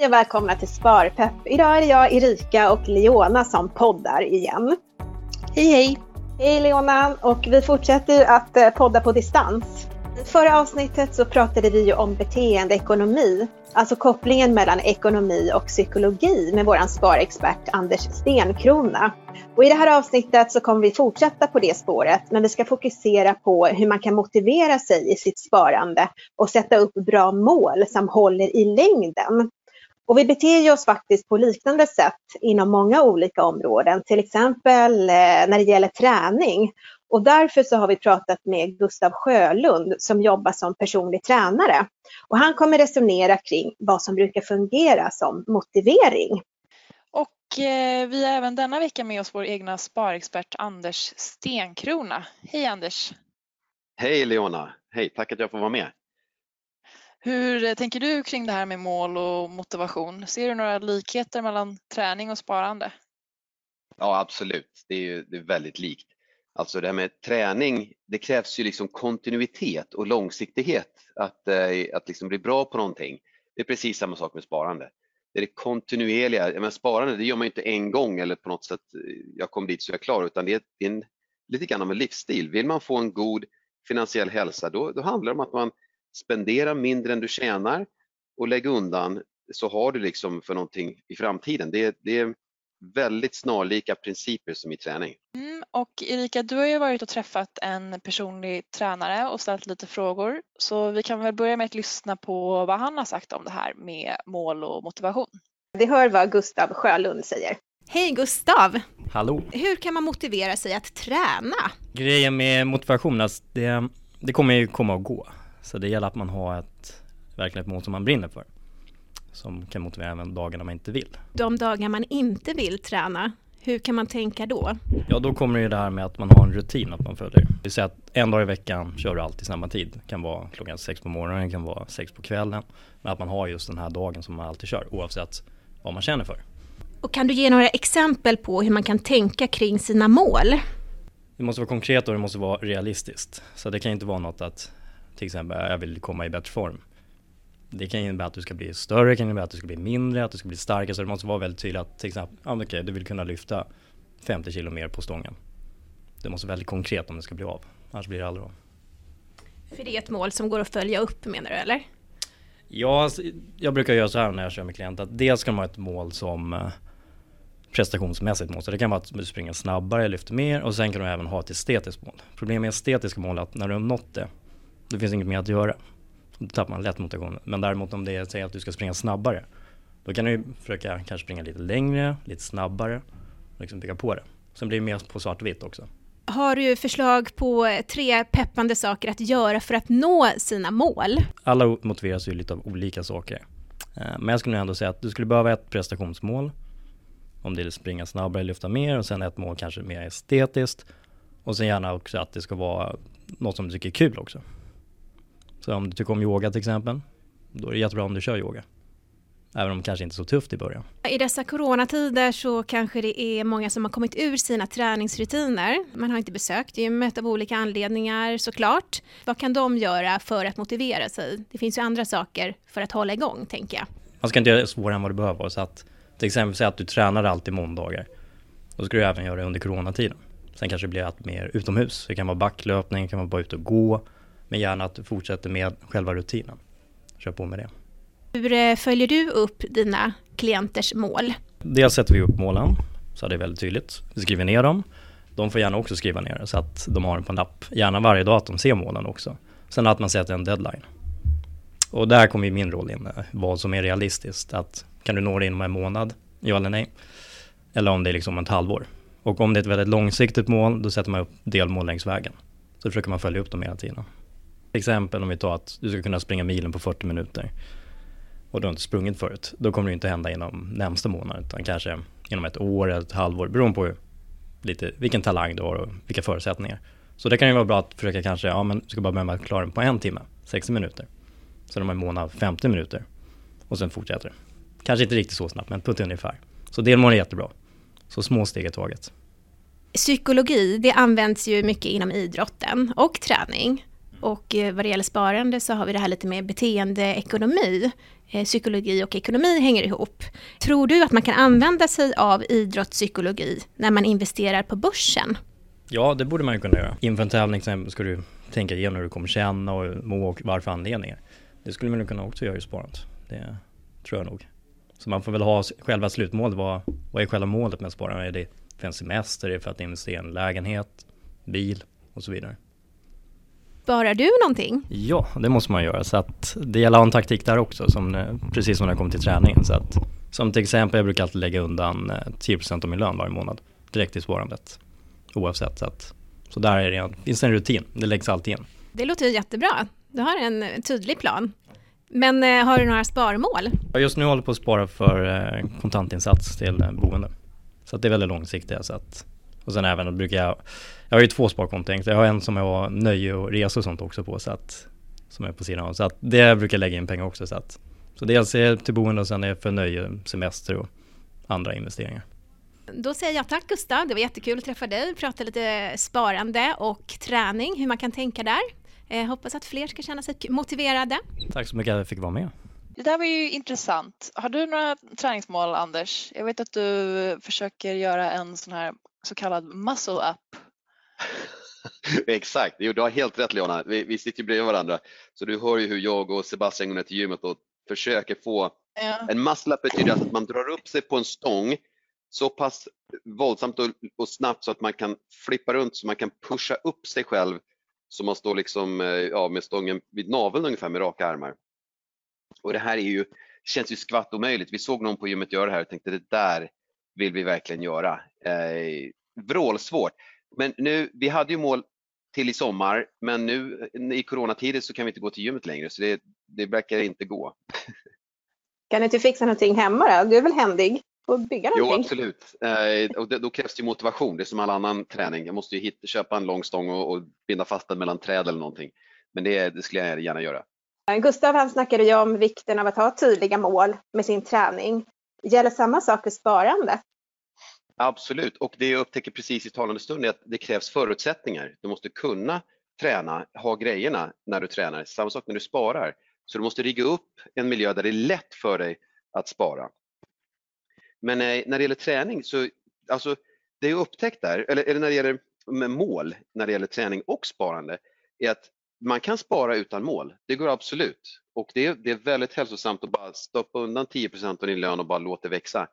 Hej och välkomna till Sparpepp. Idag är det jag, Erika och Leona som poddar igen. Hej hej! Hej Leona! Och vi fortsätter att eh, podda på distans. I förra avsnittet så pratade vi ju om beteendeekonomi, alltså kopplingen mellan ekonomi och psykologi med vår sparexpert Anders Stenkrona. Och I det här avsnittet så kommer vi fortsätta på det spåret, men vi ska fokusera på hur man kan motivera sig i sitt sparande och sätta upp bra mål som håller i längden. Och vi beter oss faktiskt på liknande sätt inom många olika områden, till exempel eh, när det gäller träning. Och därför så har vi pratat med Gustav Sjölund som jobbar som personlig tränare. Och han kommer resonera kring vad som brukar fungera som motivering. Och eh, vi har även denna vecka med oss vår egna sparexpert Anders Stenkrona. Hej Anders! Hej Leona! Hej, tack att jag får vara med. Hur eh, tänker du kring det här med mål och motivation? Ser du några likheter mellan träning och sparande? Ja, absolut. Det är ju det är väldigt likt. Alltså det här med träning, det krävs ju liksom kontinuitet och långsiktighet att, eh, att liksom bli bra på någonting. Det är precis samma sak med sparande. Det är det kontinuerliga, men sparande det gör man ju inte en gång eller på något sätt, eh, jag kom dit så jag är klar, utan det är, det är en, lite grann av en livsstil. Vill man få en god finansiell hälsa, då, då handlar det om att man spendera mindre än du tjänar och lägg undan så har du liksom för någonting i framtiden. Det, det är väldigt snarlika principer som i träning. Mm, och Erika, du har ju varit och träffat en personlig tränare och ställt lite frågor. Så vi kan väl börja med att lyssna på vad han har sagt om det här med mål och motivation. Vi hör vad Gustav Sjölund säger. Hej Gustav! Hallå! Hur kan man motivera sig att träna? Grejen med motivation, alltså det, det kommer ju komma och gå. Så det gäller att man har ett verkligen ett mål som man brinner för. Som kan motivera även dagarna man inte vill. De dagar man inte vill träna, hur kan man tänka då? Ja, då kommer det ju det här med att man har en rutin att man följer. Det vill säga att en dag i veckan kör du alltid samma tid. Det kan vara klockan sex på morgonen, det kan vara sex på kvällen. Men att man har just den här dagen som man alltid kör oavsett vad man känner för. Och kan du ge några exempel på hur man kan tänka kring sina mål? Det måste vara konkret och det måste vara realistiskt. Så det kan inte vara något att till exempel jag vill komma i bättre form. Det kan innebära att du ska bli större, kan innebära att du ska bli mindre, att du ska bli starkare. Så det måste vara väldigt tydligt att till exempel, ja okej, okay, du vill kunna lyfta 50 kilo mer på stången. Det måste vara väldigt konkret om det ska bli av, annars blir det aldrig av. För det är ett mål som går att följa upp menar du eller? Ja, alltså, jag brukar göra så här när jag kör med klienter att dels ska man ha ett mål som eh, prestationsmässigt mål. Så det kan vara att du springer snabbare, lyfter mer och sen kan du även ha ett estetiskt mål. Problemet med estetiska mål är att när du har nått det det finns inget mer att göra. Då tappar man lätt motivationen. Men däremot om det är säger att du ska springa snabbare. Då kan du försöka kanske springa lite längre, lite snabbare och liksom bygga på det. Sen blir det mer på svartvitt också. Har du förslag på tre peppande saker att göra för att nå sina mål? Alla motiveras ju lite av olika saker. Eh, men jag skulle ändå säga att du skulle behöva ett prestationsmål. Om det är springa snabbare, lyfta mer och sen ett mål kanske mer estetiskt. Och sen gärna också att det ska vara något som du tycker är kul också. Så om du tycker om yoga till exempel, då är det jättebra om du kör yoga. Även om det kanske inte är så tufft i början. I dessa coronatider så kanske det är många som har kommit ur sina träningsrutiner. Man har inte besökt gymmet av olika anledningar såklart. Vad kan de göra för att motivera sig? Det finns ju andra saker för att hålla igång tänker jag. Man ska inte göra det svårare än vad det behöver vara. Så att till exempel säga att du tränar alltid måndagar. Då ska du även göra det under coronatiden. Sen kanske det blir allt mer utomhus. Det kan vara backlöpning, det kan vara bara ut och gå. Men gärna att du fortsätter med själva rutinen. Kör på med det. Hur eh, följer du upp dina klienters mål? Dels sätter vi upp målen, så det är väldigt tydligt. Vi skriver ner dem. De får gärna också skriva ner det så att de har den på en lapp. Gärna varje dag att de ser målen också. Sen att man sätter en deadline. Och där kommer ju min roll in, eh, vad som är realistiskt. Att kan du nå det inom en månad? Ja eller nej? Eller om det är liksom ett halvår. Och om det är ett väldigt långsiktigt mål, då sätter man upp delmål längs vägen. Så försöker man följa upp dem hela tiden. Exempel om vi tar att du ska kunna springa milen på 40 minuter och du har inte sprungit förut. Då kommer det inte hända inom närmsta månad utan kanske inom ett år eller ett halvår beroende på lite, vilken talang du har och vilka förutsättningar. Så det kan ju vara bra att försöka kanske, ja men du ska bara börja med att klara den på en timme, 60 minuter. Sen om en månad 50 minuter och sen fortsätter det. Kanske inte riktigt så snabbt men på ett ungefär. Så delmål är jättebra. Så små steg i taget. Psykologi, det används ju mycket inom idrotten och träning. Och eh, vad det gäller sparande så har vi det här lite med beteendeekonomi. Eh, psykologi och ekonomi hänger ihop. Tror du att man kan använda sig av idrottspsykologi när man investerar på börsen? Ja, det borde man ju kunna göra. Inför en tävling ska du tänka igenom hur du kommer känna och må och varför anledningar. Det skulle man kunna också göra i sparandet. Det tror jag nog. Så man får väl ha själva slutmålet. Vad, vad är själva målet med sparande? Är det för en semester? Är det för att investera i en lägenhet? Bil? Och så vidare. Sparar du någonting? Ja, det måste man göra. Så att det gäller att ha en taktik där också, som, precis som när det kommer till träningen. Så att, som till exempel, jag brukar alltid lägga undan 10% eh, av min lön varje månad direkt i sparandet. Oavsett. Så, att, så där är det, finns det en rutin, det läggs alltid in. Det låter jättebra. Du har en tydlig plan. Men eh, har du några sparmål? Just nu håller jag på att spara för eh, kontantinsats till eh, boende. Så det är väldigt långsiktigt. Så att, och sen även brukar jag, jag har ju två sparkonton. Jag har en som jag har nöje och resor och sånt också på. Så att, som är på sidan av. Så att det brukar jag lägga in pengar också. Så, att, så dels är till boende och sen är för nöje, semester och andra investeringar. Då säger jag tack Gustav, det var jättekul att träffa dig, prata lite sparande och träning, hur man kan tänka där. Eh, hoppas att fler ska känna sig motiverade. Tack så mycket att jag fick vara med. Det där var ju intressant. Har du några träningsmål Anders? Jag vet att du försöker göra en sån här så kallad muscle up. Exakt, jo, du har helt rätt Leona. Vi, vi sitter ju bredvid varandra. Så du hör ju hur jag och Sebastian går ner till gymmet och försöker få ja. En muscle up betyder att man drar upp sig på en stång så pass våldsamt och, och, snabbt så att man kan flippa runt så man kan pusha upp sig själv så man står liksom, eh, ja, med stången vid naveln ungefär med raka armar. Och det här är ju, känns ju skvatt omöjligt. Vi såg någon på gymmet göra det här och tänkte det där vill vi verkligen göra. Eh, vrålsvårt. Men nu, vi hade ju mål till i sommar men nu i coronatider så kan vi inte gå till gymmet längre så det, det verkar inte gå. Kan du inte fixa någonting hemma då? Du är väl händig? och bygga någonting? Jo, absolut. Eh, och det, då krävs det motivation. Det är som all annan träning. Jag måste ju hitta, köpa en lång stång och, och binda fast den mellan träd eller någonting. Men det, det skulle jag gärna göra. Gustav han snackade ju om vikten av att ha tydliga mål med sin träning. Gäller samma sak för sparande? Absolut, och det jag upptäcker precis i talande stund är att det krävs förutsättningar. Du måste kunna träna, ha grejerna när du tränar. Samma sak när du sparar. Så du måste rigga upp en miljö där det är lätt för dig att spara. Men eh, när det gäller träning så, alltså det jag upptäckt där, eller, eller när det gäller mål, när det gäller träning och sparande, är att man kan spara utan mål. Det går absolut. Och det är, det är väldigt hälsosamt att bara stoppa undan 10% av din lön och bara låta det växa.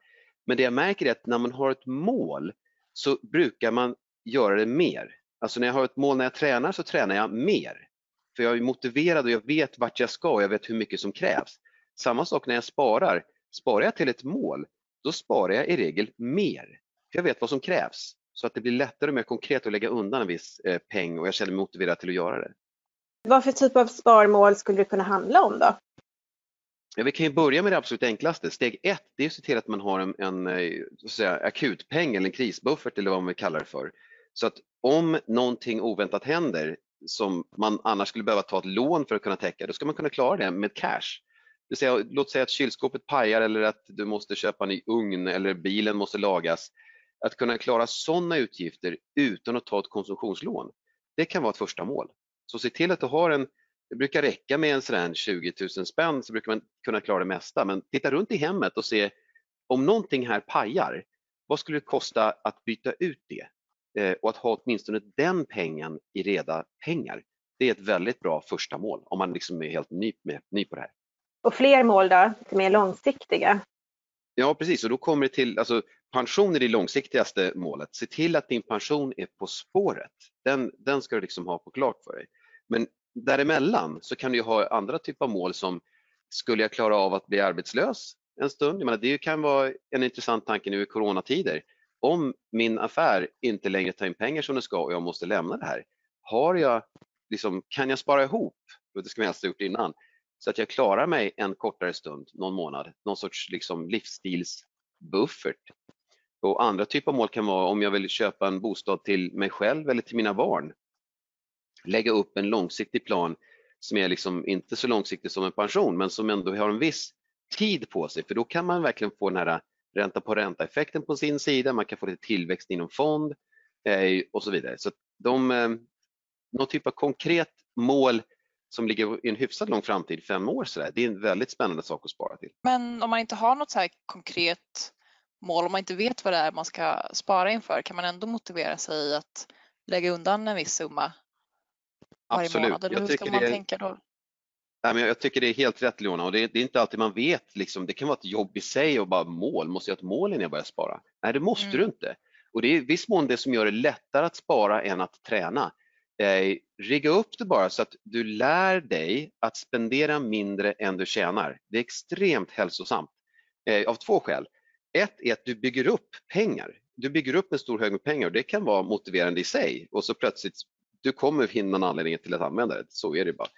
Men det jag märker är att när man har ett mål så brukar man göra det mer. Alltså när jag har ett mål när jag tränar så tränar jag mer. För jag är motiverad och jag vet vart jag ska och jag vet hur mycket som krävs. Samma sak när jag sparar. Sparar jag till ett mål då sparar jag i regel mer. För jag vet vad som krävs så att det blir lättare och mer konkret att lägga undan en viss eh, peng och jag känner mig motiverad till att göra det. Vad för typ av sparmål skulle det kunna handla om då? Ja, vi kan ju börja med det absolut enklaste. Steg ett det är att se till att man har en, en eh, så att säga, akutpeng eller en krisbuffert eller vad man vill kalla det för. Så att om någonting oväntat händer som man annars skulle behöva ta ett lån för att kunna täcka, då ska man kunna klara det med cash vill säga, låt säga att kylskåpet pajar eller att du måste köpa en ny ugn eller bilen måste lagas. Att kunna klara sådana utgifter utan att ta ett konsumtionslån, det kan vara ett första mål. Så se till att du har en, det brukar räcka med en sådär 20 000 spänn så brukar man kunna klara det mesta. Men titta runt i hemmet och se om någonting här pajar, vad skulle det kosta att byta ut det? Eh, och att ha åtminstone den pengen i reda pengar. Det är ett väldigt bra första mål om man liksom är helt ny, med, ny på det här. Och fler mål då, lite mer långsiktiga? Ja precis, och då kommer det till, alltså pension är det långsiktigaste målet. Se till att din pension är på spåret. Den, den ska du liksom ha på klart för dig. Men däremellan så kan du ha andra typer av mål som skulle jag klara av att bli arbetslös en stund? Jag menar, det kan vara en intressant tanke nu i coronatider. Om min affär inte längre tar in pengar som den ska och jag måste lämna det här, har jag, liksom, kan jag spara ihop, det ska man helst ha gjort innan, så att jag klarar mig en kortare stund, någon månad, någon sorts liksom livsstilsbuffert. Och andra typer av mål kan vara om jag vill köpa en bostad till mig själv eller till mina barn. Lägga upp en långsiktig plan som är liksom inte så långsiktig som en pension men som ändå har en viss tid på sig för då kan man verkligen få den här ränta på ränta-effekten på sin sida, man kan få lite tillväxt inom fond eh, och så vidare. Så de, eh, någon typ av konkret mål som ligger i en hyfsat lång framtid, fem år sådär, det är en väldigt spännande sak att spara till. Men om man inte har något så här konkret mål, om man inte vet vad det är man ska spara inför, kan man ändå motivera sig att lägga undan en viss summa varje Absolut. månad? Eller hur ska man det är- tänka då? Nej, men jag tycker det är helt rätt Leona och det är, det är inte alltid man vet, liksom, det kan vara ett jobb i sig och bara mål, måste jag ha ett mål innan jag börjar spara? Nej, det måste Mm. du inte. Och det är i viss mån det som gör det lättare att spara än att träna. Eh, rigga upp det bara så att du lär dig att spendera mindre än du tjänar. Det är extremt hälsosamt eh, av två skäl. Ett är att du bygger upp pengar. Du bygger upp en stor hög med pengar och det kan vara motiverande i sig och så plötsligt du kommer finna en anledning till att använda det. Så är det bara.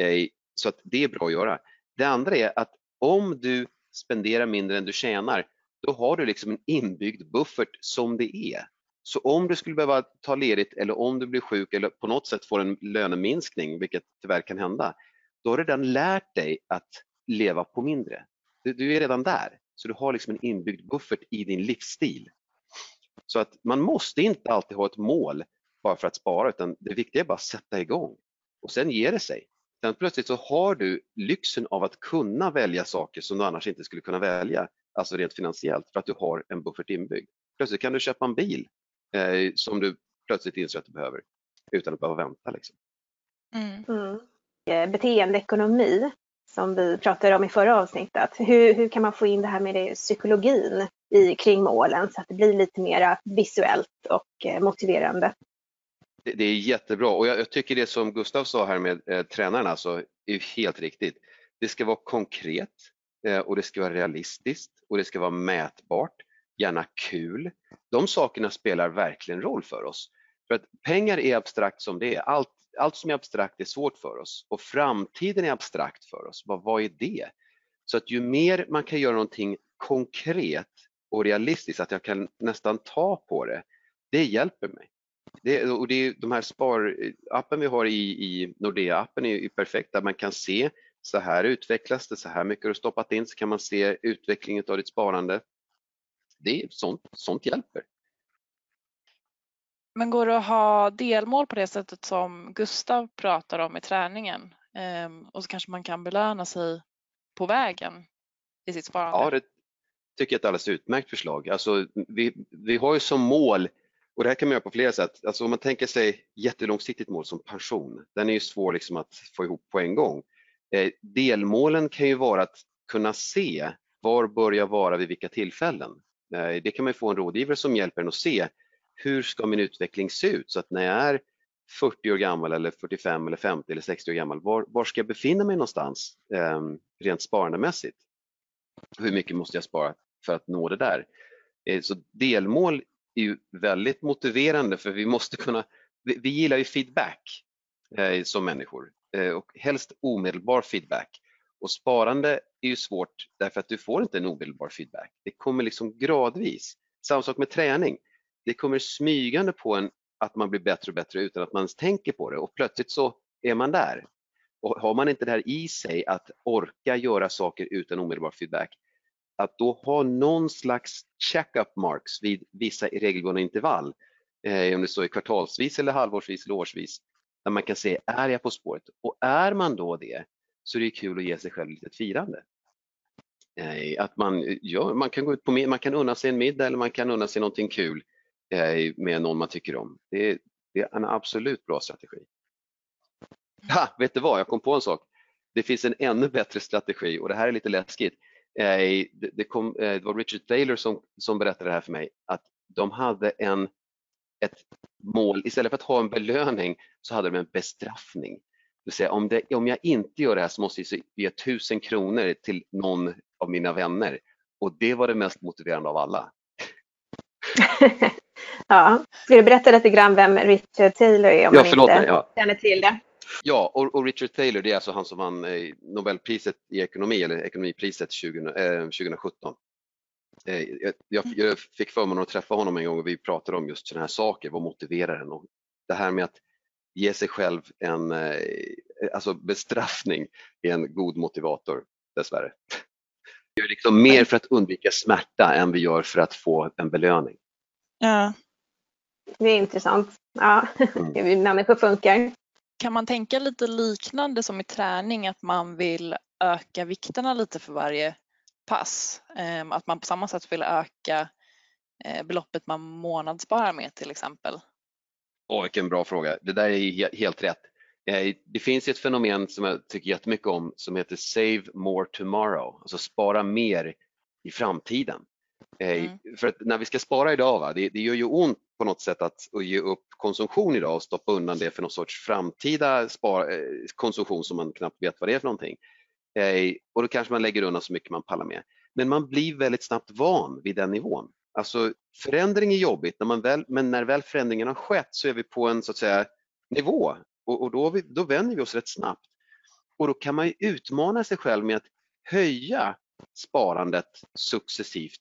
Eh, så att det är bra att göra. Det andra är att om du spenderar mindre än du tjänar, då har du liksom en inbyggd buffert som det är. Så om du skulle behöva ta ledigt eller om du blir sjuk eller på något sätt får en löneminskning, vilket tyvärr kan hända, då har du redan lärt dig att leva på mindre. Du, du är redan där, så du har liksom en inbyggd buffert i din livsstil. Så att man måste inte alltid ha ett mål bara för att spara, utan det viktiga är bara att sätta igång och sen ger det sig. Sen plötsligt så har du lyxen av att kunna välja saker som du annars inte skulle kunna välja, alltså rent finansiellt, för att du har en buffert inbyggd. Plötsligt kan du köpa en bil eh, som du plötsligt inser att du behöver utan att behöva vänta. Liksom. Mm. Mm. Eh, Beteendeekonomi som vi pratade om i förra avsnittet. Hur, hur kan man få in det här med det, psykologin i, kring målen så att det blir lite mer visuellt och eh, motiverande? Det, det är jättebra och jag, jag tycker det som Gustav sa här med eh, tränarna alltså, är helt riktigt. Det ska vara konkret eh, och det ska vara realistiskt och det ska vara mätbart, gärna kul. De sakerna spelar verkligen roll för oss. För att pengar är abstrakt som det är. Allt, allt som är abstrakt är svårt för oss och framtiden är abstrakt för oss. Vad, vad är det? Så att ju mer man kan göra någonting konkret och realistiskt, att jag kan nästan ta på det, det hjälper mig. Det, och det är de här sparappen vi har i, i Nordea-appen är ju perfekt där man kan se så här utvecklas det, så här mycket har du stoppat in, så kan man se utvecklingen av ditt sparande. Det är, sånt, sånt hjälper. Men går det att ha delmål på det sättet som Gustav pratar om i träningen? Ehm, och så kanske man kan belöna sig på vägen i sitt sparande? Ja, det tycker jag är ett alldeles utmärkt förslag. Alltså, vi, vi har ju som mål, och det här kan man göra på flera sätt, alltså om man tänker sig jättelångsiktigt mål som pension, den är ju svår liksom att få ihop på en gång. Eh, delmålen kan ju vara att kunna se var bör jag vara vid vilka tillfällen. Eh, det kan man ju få en rådgivare som hjälper en att se hur ska min utveckling se ut så att när jag är 40 år gammal eller 45 eller 50 eller 60 år gammal, var, var ska jag befinna mig någonstans eh, rent sparandemässigt? Hur mycket måste jag spara för att nå det där? Eh, så delmål är ju väldigt motiverande för vi måste kunna, vi, vi gillar ju feedback eh, som människor eh, och helst omedelbar feedback. Och sparande är ju svårt därför att du får inte en omedelbar feedback. Det kommer liksom gradvis. Samma sak med träning. Det kommer smygande på en att man blir bättre och bättre utan att man ens tänker på det och plötsligt så är man där. Och har man inte det här i sig att orka göra saker utan omedelbar feedback, att då ha någon slags check-up marks vid vissa regelbundna intervall, eh, om det så är kvartalsvis eller halvårsvis eller årsvis, där man kan se, är jag på spåret? Och är man då det, så är det kul att ge sig själv lite firande. Eh, att man, ja, man kan gå ut på man kan unna sig en middag eller man kan unna sig någonting kul eh, med någon man tycker om. Det är, det är en absolut bra strategi. Ha, vet du vad, jag kom på en sak. Det finns en ännu bättre strategi och det här är lite läskigt. Eh, det, det, kom, eh, det var Richard Taylor som, som berättade det här för mig, att de hade en, ett mål, istället för att ha en belöning så hade de en bestraffning. Det vill säga, om, det, om jag inte gör det här så måste jag ge tusen kronor till någon av mina vänner och det var det mest motiverande av alla. ja, ska du berätta lite grann vem Richard Taylor är om ja, man inte mig, ja. känner till det? Ja, och, och, Richard Taylor det är alltså han som vann eh, Nobelpriset i ekonomi, eller ekonomipriset 20, eh, 2017. Eh, jag, jag, fick förmånen att träffa honom en gång och vi pratade om just sådana här saker, vad motiverar en? Och det här med att ge sig själv en eh, alltså bestraffning är en god motivator, dessvärre. Vi gör liksom mer för att undvika smärta än vi gör för att få en belöning. Ja. Det är intressant. Ja, Mm. på funkar. Kan man tänka lite liknande som i träning att man vill öka vikterna lite för varje pass? Ehm, att man på samma sätt vill öka eh, beloppet man månadssparar med till exempel? Åh, vilken bra fråga. Det där är helt rätt. Eh, det finns ett fenomen som jag tycker jättemycket om som heter Save More Tomorrow, alltså spara mer i framtiden. Eh, mm. För att när vi ska spara idag, va, det, det gör ju ont på något sätt att, ge upp konsumtion idag och stoppa undan det för någon sorts framtida spar, eh, konsumtion som man knappt vet vad det är för någonting. Eh, och då kanske man lägger undan så mycket man pallar med. Men man blir väldigt snabbt van vid den nivån. Alltså förändring är jobbigt, när man väl, men när väl förändringen har skett så är vi på en så att säga nivå och, och då, vi, då vänder vi oss rätt snabbt. Och då kan man ju utmana sig själv med att höja sparandet successivt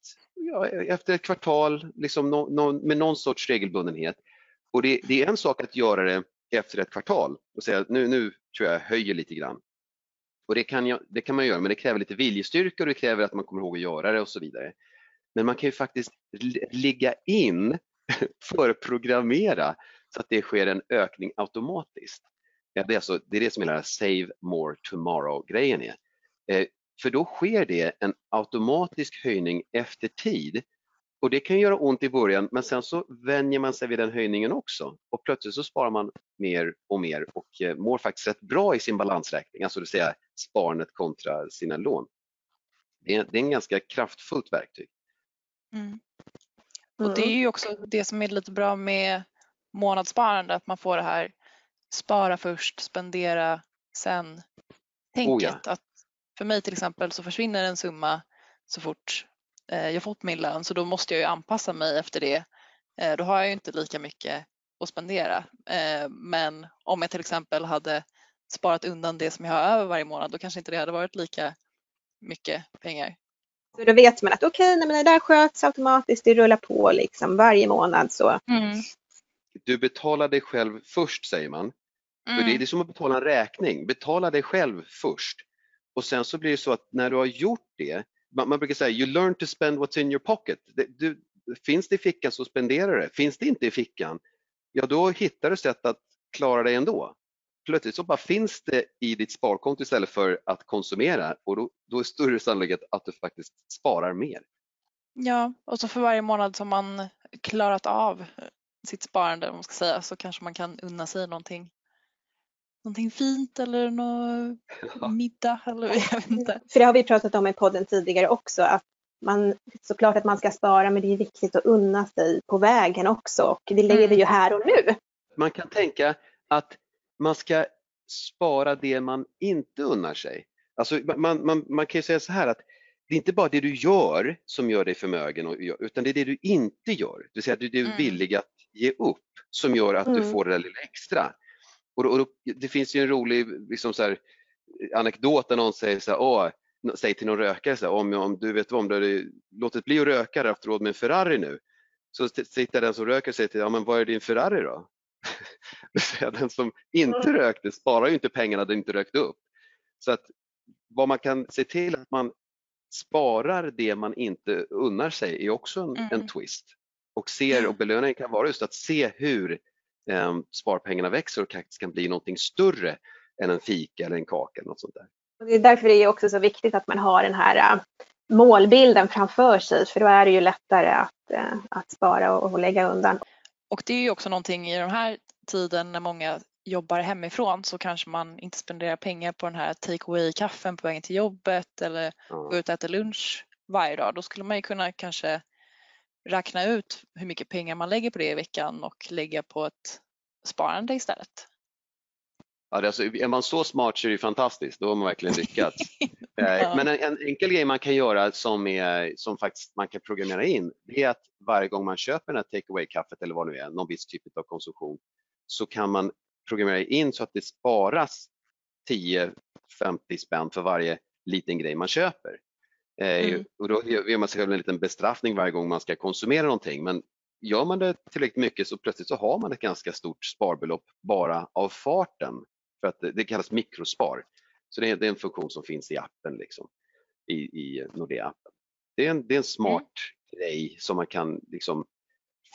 efter ett kvartal liksom no, no, med någon sorts regelbundenhet. Och det, det, är en sak att göra det efter ett kvartal och säga att nu, nu tror jag jag höjer lite grann. Och det kan, jag, det kan man göra, men det kräver lite viljestyrka och det kräver att man kommer ihåg att göra det och så vidare. Men man kan ju faktiskt ligga in, förprogrammera så att det sker en ökning automatiskt. Det, är alltså, det är det som hela Save More Tomorrow-grejen är. Eh, för då sker det en automatisk höjning efter tid. Och det kan göra ont i början men sen så vänjer man sig vid den höjningen också och plötsligt så sparar man mer och mer och eh, mår faktiskt rätt bra i sin balansräkning, alltså det vill säga sparandet kontra sina lån. Det är, det är en ganska kraftfullt verktyg. Mm. Och det är ju också det som är lite bra med månadssparande, att man får det här spara först, spendera sen tänket. Oh ja. Att för mig till exempel så försvinner en summa så fort eh, jag fått min lön så då måste jag ju anpassa mig efter det. Eh, då har jag ju inte lika mycket att spendera. Eh, men om jag till exempel hade sparat undan det som jag har över varje månad då kanske inte det hade varit lika mycket pengar. Så då vet man att okej, okay, det där sköts automatiskt, det rullar på liksom varje månad så. Mm. Du betalar dig själv först säger man. Mm. Det är som att betala en räkning, betala dig själv först. Och sen så blir det så att när du har gjort det, man, man brukar säga you learn to spend what's in your pocket. Det, du, finns det i fickan så spenderar det. Finns det inte i fickan, ja då hittar du sätt att klara dig ändå. Plötsligt så bara finns det i ditt sparkonto istället för att konsumera och då, då är större sannolikhet att du faktiskt sparar mer. Ja, och så för varje månad som man klarat av sitt sparande, om man ska säga, så kanske man kan unna sig någonting någonting fint eller någon ja. middag eller jag vet inte. För det har vi pratat om i podden tidigare också att man, såklart att man ska spara men det är viktigt att unna sig på vägen också och vi lever mm. ju här och nu. Man kan tänka att man ska spara det man inte unnar sig. Alltså man, man, man kan ju säga så här att det är inte bara det du gör som gör dig förmögen utan det är det du inte gör, det vill säga det du är mm. villig att ge upp som gör att mm. du får det där lilla extra. Och, då, och då, det finns ju en rolig liksom så här, anekdot där någon säger så här, Åh, säger till någon rökare så här, om, om du vet om du hade låtit bli att röka och haft råd med en Ferrari nu. Så sitter den som röker och säger till ja men vad är din Ferrari då? den som inte rökte sparar ju inte pengarna den inte rökte upp. Så att vad man kan se till att man sparar det man inte unnar sig är också en, mm. en twist. Och ser och belöningen kan vara just att se hur eh, sparpengarna växer och faktiskt kan bli någonting större än en fika eller en kaka eller något sånt där. Och det är därför det är också så viktigt att man har den här äh, målbilden framför sig för då är det ju lättare att, äh, att spara och, och lägga undan. Och det är ju också någonting i den här tiden när många jobbar hemifrån så kanske man inte spenderar pengar på den här take away-kaffen på vägen till jobbet eller mm. gå ut och äta lunch varje dag. Då skulle man ju kunna kanske räkna ut hur mycket pengar man lägger på det i veckan och lägga på ett sparande istället. Ja, alltså, är man så smart så är det fantastiskt, då har man verkligen lyckats. Eh, ja. Men en, en, enkel grej man kan göra som, är, som faktiskt man kan programmera in, det är att varje gång man köper den här take away-kaffet eller vad det nu är, någon viss typ av konsumtion, så kan man programmera in så att det sparas 10-50 spänn för varje liten grej man köper. Eh, mm. Och då ger man sig själv en liten bestraffning varje gång man ska konsumera någonting. Men gör man det tillräckligt mycket så plötsligt så har man ett ganska stort sparbelopp bara av farten. För att det kallas mikrospar. Så det är, en funktion som finns i appen, liksom, i, i Nordea-appen. Det är en, det är en smart mm. grej som man kan liksom,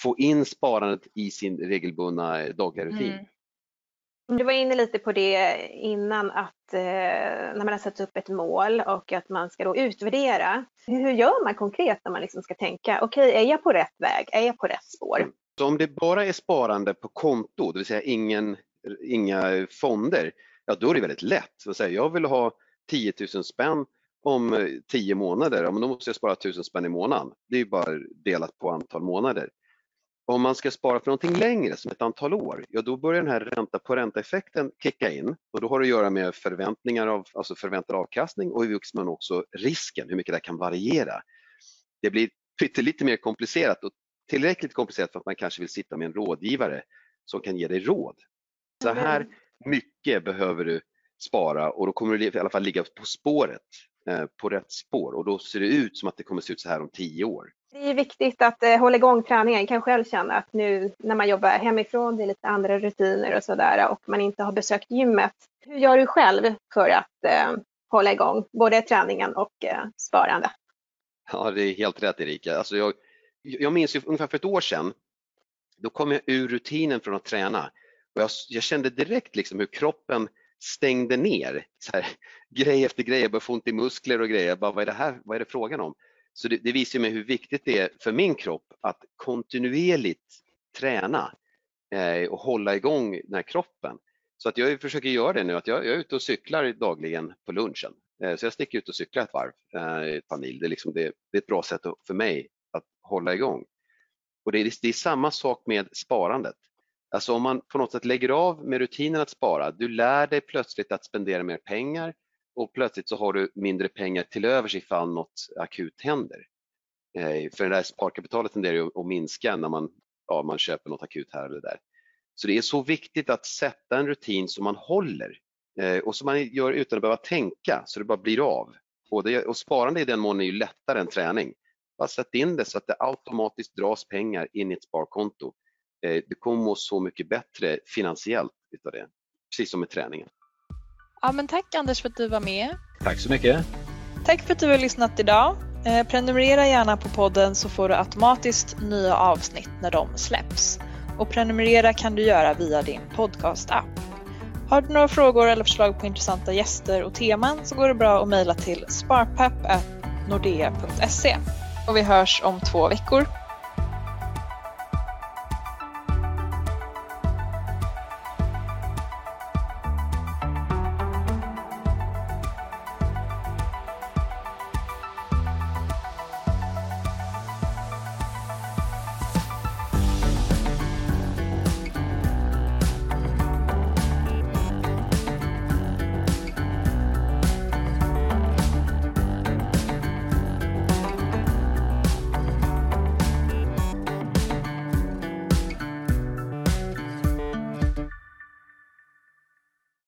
få in sparandet i sin regelbundna dagliga rutin. Mm. Du var inne lite på det innan att eh, när man har satt upp ett mål och att man ska då utvärdera. Hur gör man konkret när man liksom ska tänka, okej okay, är jag på rätt väg, är jag på rätt spår? Så om det bara är sparande på konto, det vill säga ingen, inga fonder, ja då är det väldigt lätt. Så att säga, jag vill ha 10 000 spänn om eh, 10 månader, ja, men då måste jag spara 1000 spänn i månaden. Det är ju bara delat på antal månader. Om man ska spara för någonting längre, som ett antal år, ja då börjar den här ränta på ränta-effekten kicka in och då har det att göra med förväntningar av, alltså förväntad avkastning och i vuxen också risken, hur mycket det kan variera. Det blir lite mer komplicerat och tillräckligt komplicerat för att man kanske vill sitta med en rådgivare som kan ge dig råd. Så här mycket behöver du spara och då kommer du i alla fall ligga på spåret, på rätt spår och då ser det ut som att det kommer se ut så här om tio år. Det är viktigt att eh, hålla igång träningen. Jag kan själv känna att nu när man jobbar hemifrån, det är lite andra rutiner och sådär och man inte har besökt gymmet. Hur gör du själv för att eh, hålla igång både träningen och eh, sparande? Ja, det är helt rätt Erika. Alltså jag, jag minns ju ungefär för ett år sedan, då kom jag ur rutinen från att träna och jag, jag kände direkt liksom hur kroppen stängde ner. Så här, grej efter grej, jag började få ont i muskler och grejer. Jag bara, vad är det här? Vad är det frågan om? Så det, det visar mig hur viktigt det är för min kropp att kontinuerligt träna eh, och hålla igång den här kroppen. Så att jag försöker göra det nu, att jag, jag är ute och cyklar dagligen på lunchen. Eh, så jag sticker ut och cyklar ett varv, eh, ett par mil. Det är, liksom, det, det är ett bra sätt för mig att hålla igång. Och det är, det är samma sak med sparandet. Alltså om man på något sätt lägger av med rutinen att spara, du lär dig plötsligt att spendera mer pengar och plötsligt så har du mindre pengar till övers ifall något akut händer. Eh, för det där sparkapitalet tenderar ju att minska när man, ja, man köper något akut här eller där. Så det är så viktigt att sätta en rutin som man håller eh, och som man gör utan att behöva tänka så det bara blir av. Både, och sparande i den mån är ju lättare än träning. Bara sätt in det så att det automatiskt dras pengar in i ett sparkonto. Eh, du kommer må så mycket bättre finansiellt utav det, precis som med träningen. Ja, men tack Anders för att du var med. Tack så mycket. Tack för att du har lyssnat idag. Eh, prenumerera gärna på podden så får du automatiskt nya avsnitt när de släpps. Och prenumerera kan du göra via din podcast-app. Har du några frågor eller förslag på intressanta gäster och teman så går det bra att mejla till sparpepp.nordea.se. Och vi hörs om två veckor.